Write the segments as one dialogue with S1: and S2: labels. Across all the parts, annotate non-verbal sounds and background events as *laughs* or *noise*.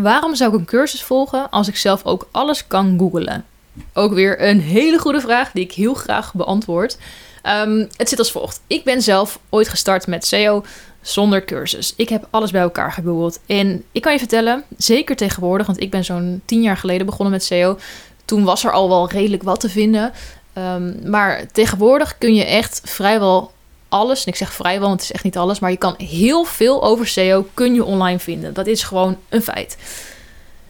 S1: Waarom zou ik een cursus volgen als ik zelf ook alles kan googlen? Ook weer een hele goede vraag die ik heel graag beantwoord. Ehm, het zit als volgt. Ik ben zelf ooit gestart met SEO zonder cursus. Ik heb alles bij elkaar gegoogeld. En ik kan je vertellen, zeker tegenwoordig, want ik ben zo'n tien jaar geleden begonnen met SEO. Toen was er al wel redelijk wat te vinden. Ehm, maar tegenwoordig kun je echt vrijwel alles, en ik zeg vrijwel, want het is echt niet alles, maar je kan heel veel over SEO kun je online vinden. Dat is gewoon een feit.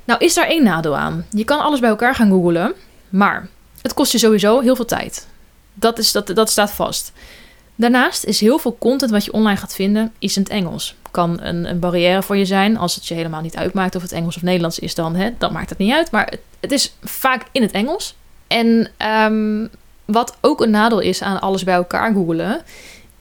S1: Nou is daar één nadeel aan. Je kan alles bij elkaar gaan googlen, maar het kost je sowieso heel veel tijd. Dat, is, dat, dat staat vast. Daarnaast is heel veel content wat je online gaat vinden, is in het Engels. Kan een, een barrière voor je zijn als het je helemaal niet uitmaakt of het Engels of Nederlands is dan. Hè, dan maakt het niet uit, maar het, het is vaak in het Engels. En um, wat ook een nadeel is aan alles bij elkaar googelen,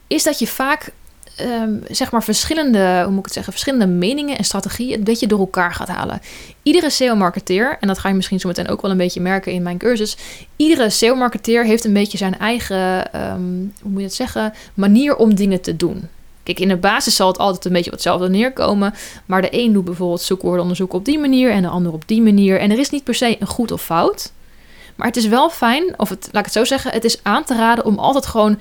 S1: is dat je vaak um, zeg maar verschillende, hoe moet ik het zeggen, verschillende meningen en strategieën een beetje door elkaar gaat halen. Iedere SEO-marketeer, en dat ga je misschien zo meteen ook wel een beetje merken in mijn cursus, iedere SEO-marketeer heeft een beetje zijn eigen, um, hoe moet je het zeggen, manier om dingen te doen. Kijk, in de basis zal het altijd een beetje op hetzelfde neerkomen. Maar de een doet bijvoorbeeld zoekwoordenonderzoek op die manier en de ander op die manier. En er is niet per se een goed of fout. Maar het is wel fijn, of het, laat ik het zo zeggen, het is aan te raden om altijd gewoon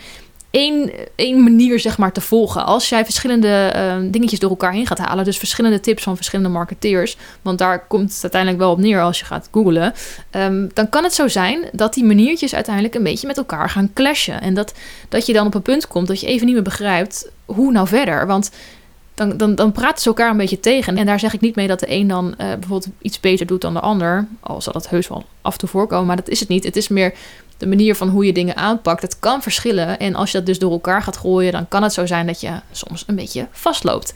S1: één, één manier zeg maar, te volgen. Als jij verschillende uh, dingetjes door elkaar heen gaat halen, dus verschillende tips van verschillende marketeers, want daar komt het uiteindelijk wel op neer als je gaat googlen, um, dan kan het zo zijn dat die maniertjes uiteindelijk een beetje met elkaar gaan clashen. En dat, dat je dan op een punt komt dat je even niet meer begrijpt hoe nou verder. Want dan, dan, dan praten ze elkaar een beetje tegen. En daar zeg ik niet mee dat de een dan uh, bijvoorbeeld iets beter doet dan de ander. Al zal dat heus wel af en toe voorkomen, maar dat is het niet. Het is meer de manier van hoe je dingen aanpakt. Het kan verschillen. En als je dat dus door elkaar gaat gooien, dan kan het zo zijn dat je soms een beetje vastloopt.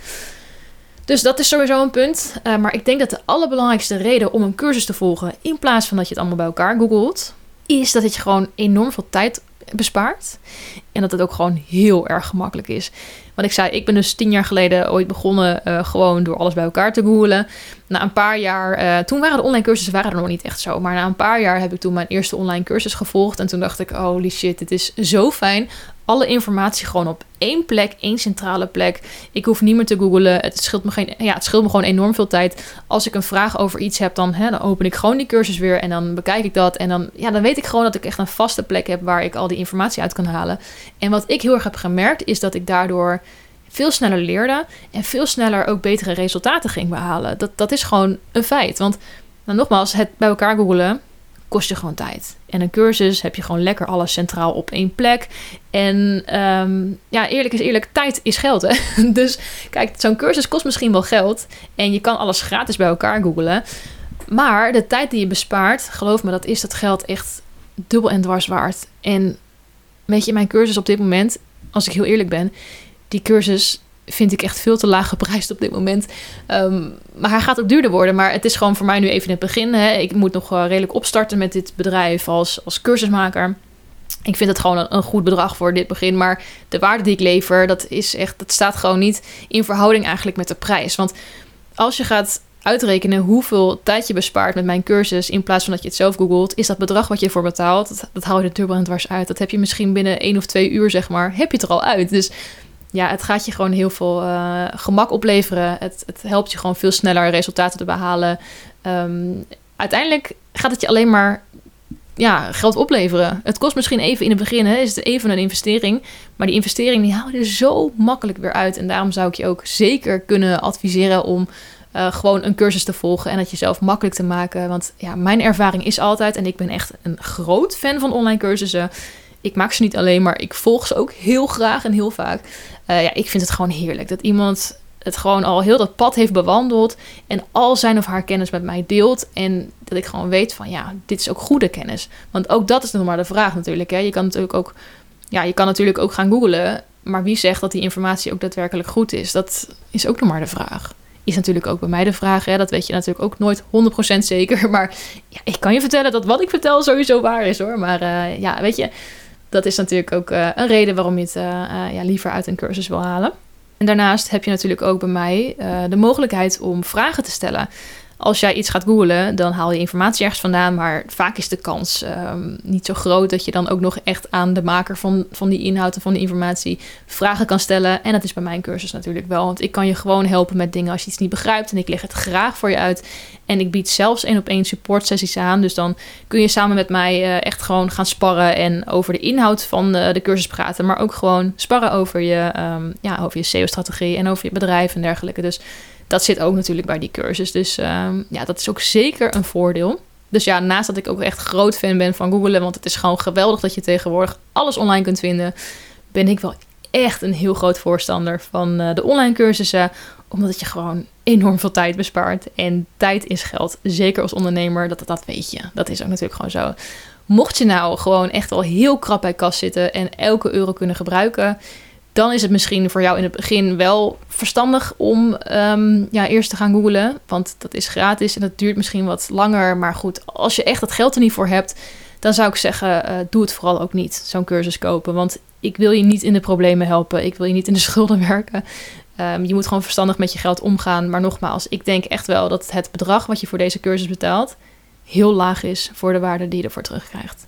S1: Dus dat is sowieso een punt. Uh, maar ik denk dat de allerbelangrijkste reden om een cursus te volgen, in plaats van dat je het allemaal bij elkaar googelt, is dat het je gewoon enorm veel tijd bespaart. En dat het ook gewoon heel erg gemakkelijk is. Want ik zei, ik ben dus tien jaar geleden ooit begonnen uh, gewoon door alles bij elkaar te googlen. Na een paar jaar, uh, toen waren de online cursussen waren er nog niet echt zo. Maar na een paar jaar heb ik toen mijn eerste online cursus gevolgd. En toen dacht ik, holy shit, dit is zo fijn alle informatie gewoon op één plek, één centrale plek. Ik hoef niet meer te googlen. Het scheelt me, geen, ja, het scheelt me gewoon enorm veel tijd. Als ik een vraag over iets heb, dan, hè, dan open ik gewoon die cursus weer en dan bekijk ik dat. En dan, ja, dan weet ik gewoon dat ik echt een vaste plek heb waar ik al die informatie uit kan halen. En wat ik heel erg heb gemerkt, is dat ik daardoor veel sneller leerde en veel sneller ook betere resultaten ging behalen. Dat, dat is gewoon een feit. Want nou, nogmaals, het bij elkaar googelen kost je gewoon tijd. En een cursus heb je gewoon lekker alles centraal op één plek. En um, ja, eerlijk is eerlijk, tijd is geld. Hè? *laughs* Dus kijk, zo'n cursus kost misschien wel geld. En je kan alles gratis bij elkaar googlen. Maar de tijd die je bespaart, geloof me, dat is dat geld echt dubbel en dwars waard. En weet je, mijn cursus op dit moment, als ik heel eerlijk ben, die cursus vind ik echt veel te laag geprijsd op dit moment. Um, maar hij gaat ook duurder worden. Maar het is gewoon voor mij nu even het begin. Hè. Ik moet nog uh, redelijk opstarten met dit bedrijf als, als cursusmaker. Ik vind het gewoon een, een, goed bedrag voor dit begin. Maar de waarde die ik lever, dat, is echt, dat staat gewoon niet in verhouding eigenlijk met de prijs. Want als je gaat uitrekenen hoeveel tijd je bespaart met mijn cursus... in plaats van dat je het zelf googelt... is dat bedrag wat je ervoor betaalt, dat, dat hou je er dubbel en dwars uit. Dat heb je misschien binnen één of twee uur, zeg maar, heb je het er al uit. Dus ja, het gaat je gewoon heel veel uh, gemak opleveren. Het, het, helpt je gewoon veel sneller resultaten te behalen. Um, uiteindelijk gaat het je alleen maar ja, geld opleveren. Het kost misschien even in het begin, hè, is het even een investering. Maar die investering die haal je zo makkelijk weer uit. En daarom zou ik je ook zeker kunnen adviseren om uh, gewoon een cursus te volgen en dat jezelf makkelijk te maken. Want ja, mijn ervaring is altijd, en ik ben echt een groot fan van online cursussen ik maak ze niet alleen, maar ik volg ze ook heel graag en heel vaak. Uh, ja, ik vind het gewoon heerlijk dat iemand het gewoon al heel dat pad heeft bewandeld en al zijn of haar kennis met mij deelt. En dat ik gewoon weet van ja, dit is ook goede kennis. Want ook dat is nog maar de vraag natuurlijk. Hè. Je kan natuurlijk ook, ja, je kan natuurlijk ook gaan googlen. Maar wie zegt dat die informatie ook daadwerkelijk goed is? Dat is ook nog maar de vraag. Is natuurlijk ook bij mij de vraag. Hè? Dat weet je natuurlijk ook nooit 100% zeker. *laughs* Maar ja, ik kan je vertellen dat wat ik vertel sowieso waar is hoor. Maar uh, ja, weet je, dat is natuurlijk ook uh, een reden waarom je het uh, uh, ja, liever uit een cursus wil halen. En daarnaast heb je natuurlijk ook bij mij de mogelijkheid om vragen te stellen als jij iets gaat googlen, dan haal je informatie ergens vandaan. Maar vaak is de kans ehm, niet zo groot dat je dan ook nog echt aan de maker van, van die inhoud en van die informatie vragen kan stellen. En dat is bij mijn cursus natuurlijk wel. Want ik kan je gewoon helpen met dingen als je iets niet begrijpt. En ik leg het graag voor je uit. En ik bied zelfs één op één support sessies aan. Dus dan kun je samen met mij uh, echt gewoon gaan sparren en over de inhoud van de, de cursus praten. Maar ook gewoon sparren over je, um, ja, over je SEO-strategie en over je bedrijf en dergelijke. Dus dat zit ook natuurlijk bij die cursus. Dus um, ja, dat is ook zeker een voordeel. Dus ja, naast dat ik ook echt groot fan ben van Googlen, want het is gewoon geweldig dat je tegenwoordig alles online kunt vinden, ben ik wel echt een heel groot voorstander van uh, de online cursussen, omdat je gewoon enorm veel tijd bespaart. En tijd is geld, zeker als ondernemer, dat, dat weet je. Dat is ook natuurlijk gewoon zo. Mocht je nou gewoon echt wel heel krap bij kas zitten en elke euro kunnen gebruiken, dan is het misschien voor jou in het begin wel verstandig om um, ja, eerst te gaan googlen. Want dat is gratis en dat duurt misschien wat langer. Maar goed, als je echt het geld er niet voor hebt, dan zou ik zeggen, uh, doe het vooral ook niet, zo'n cursus kopen. Want ik wil je niet in de problemen helpen. Ik wil je niet in de *laughs* schulden werken. Um, je moet gewoon verstandig met je geld omgaan. Maar nogmaals, ik denk echt wel dat het bedrag wat je voor deze cursus betaalt heel laag is voor de waarde die je ervoor terugkrijgt.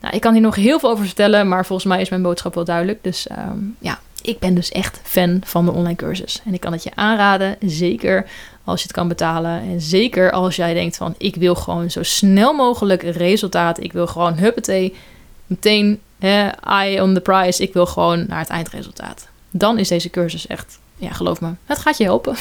S1: Nou, ik kan hier nog heel veel over vertellen, maar volgens mij is mijn boodschap wel duidelijk. Dus um, ja, ik ben dus echt fan van de online cursus. En ik kan het je aanraden, zeker als je het kan betalen. En zeker als jij denkt van, ik wil gewoon zo snel mogelijk resultaat. Ik wil gewoon huppatee, meteen hè, eye on the prize. Ik wil gewoon naar het eindresultaat. Dan is deze cursus echt, ja geloof me, het gaat je helpen.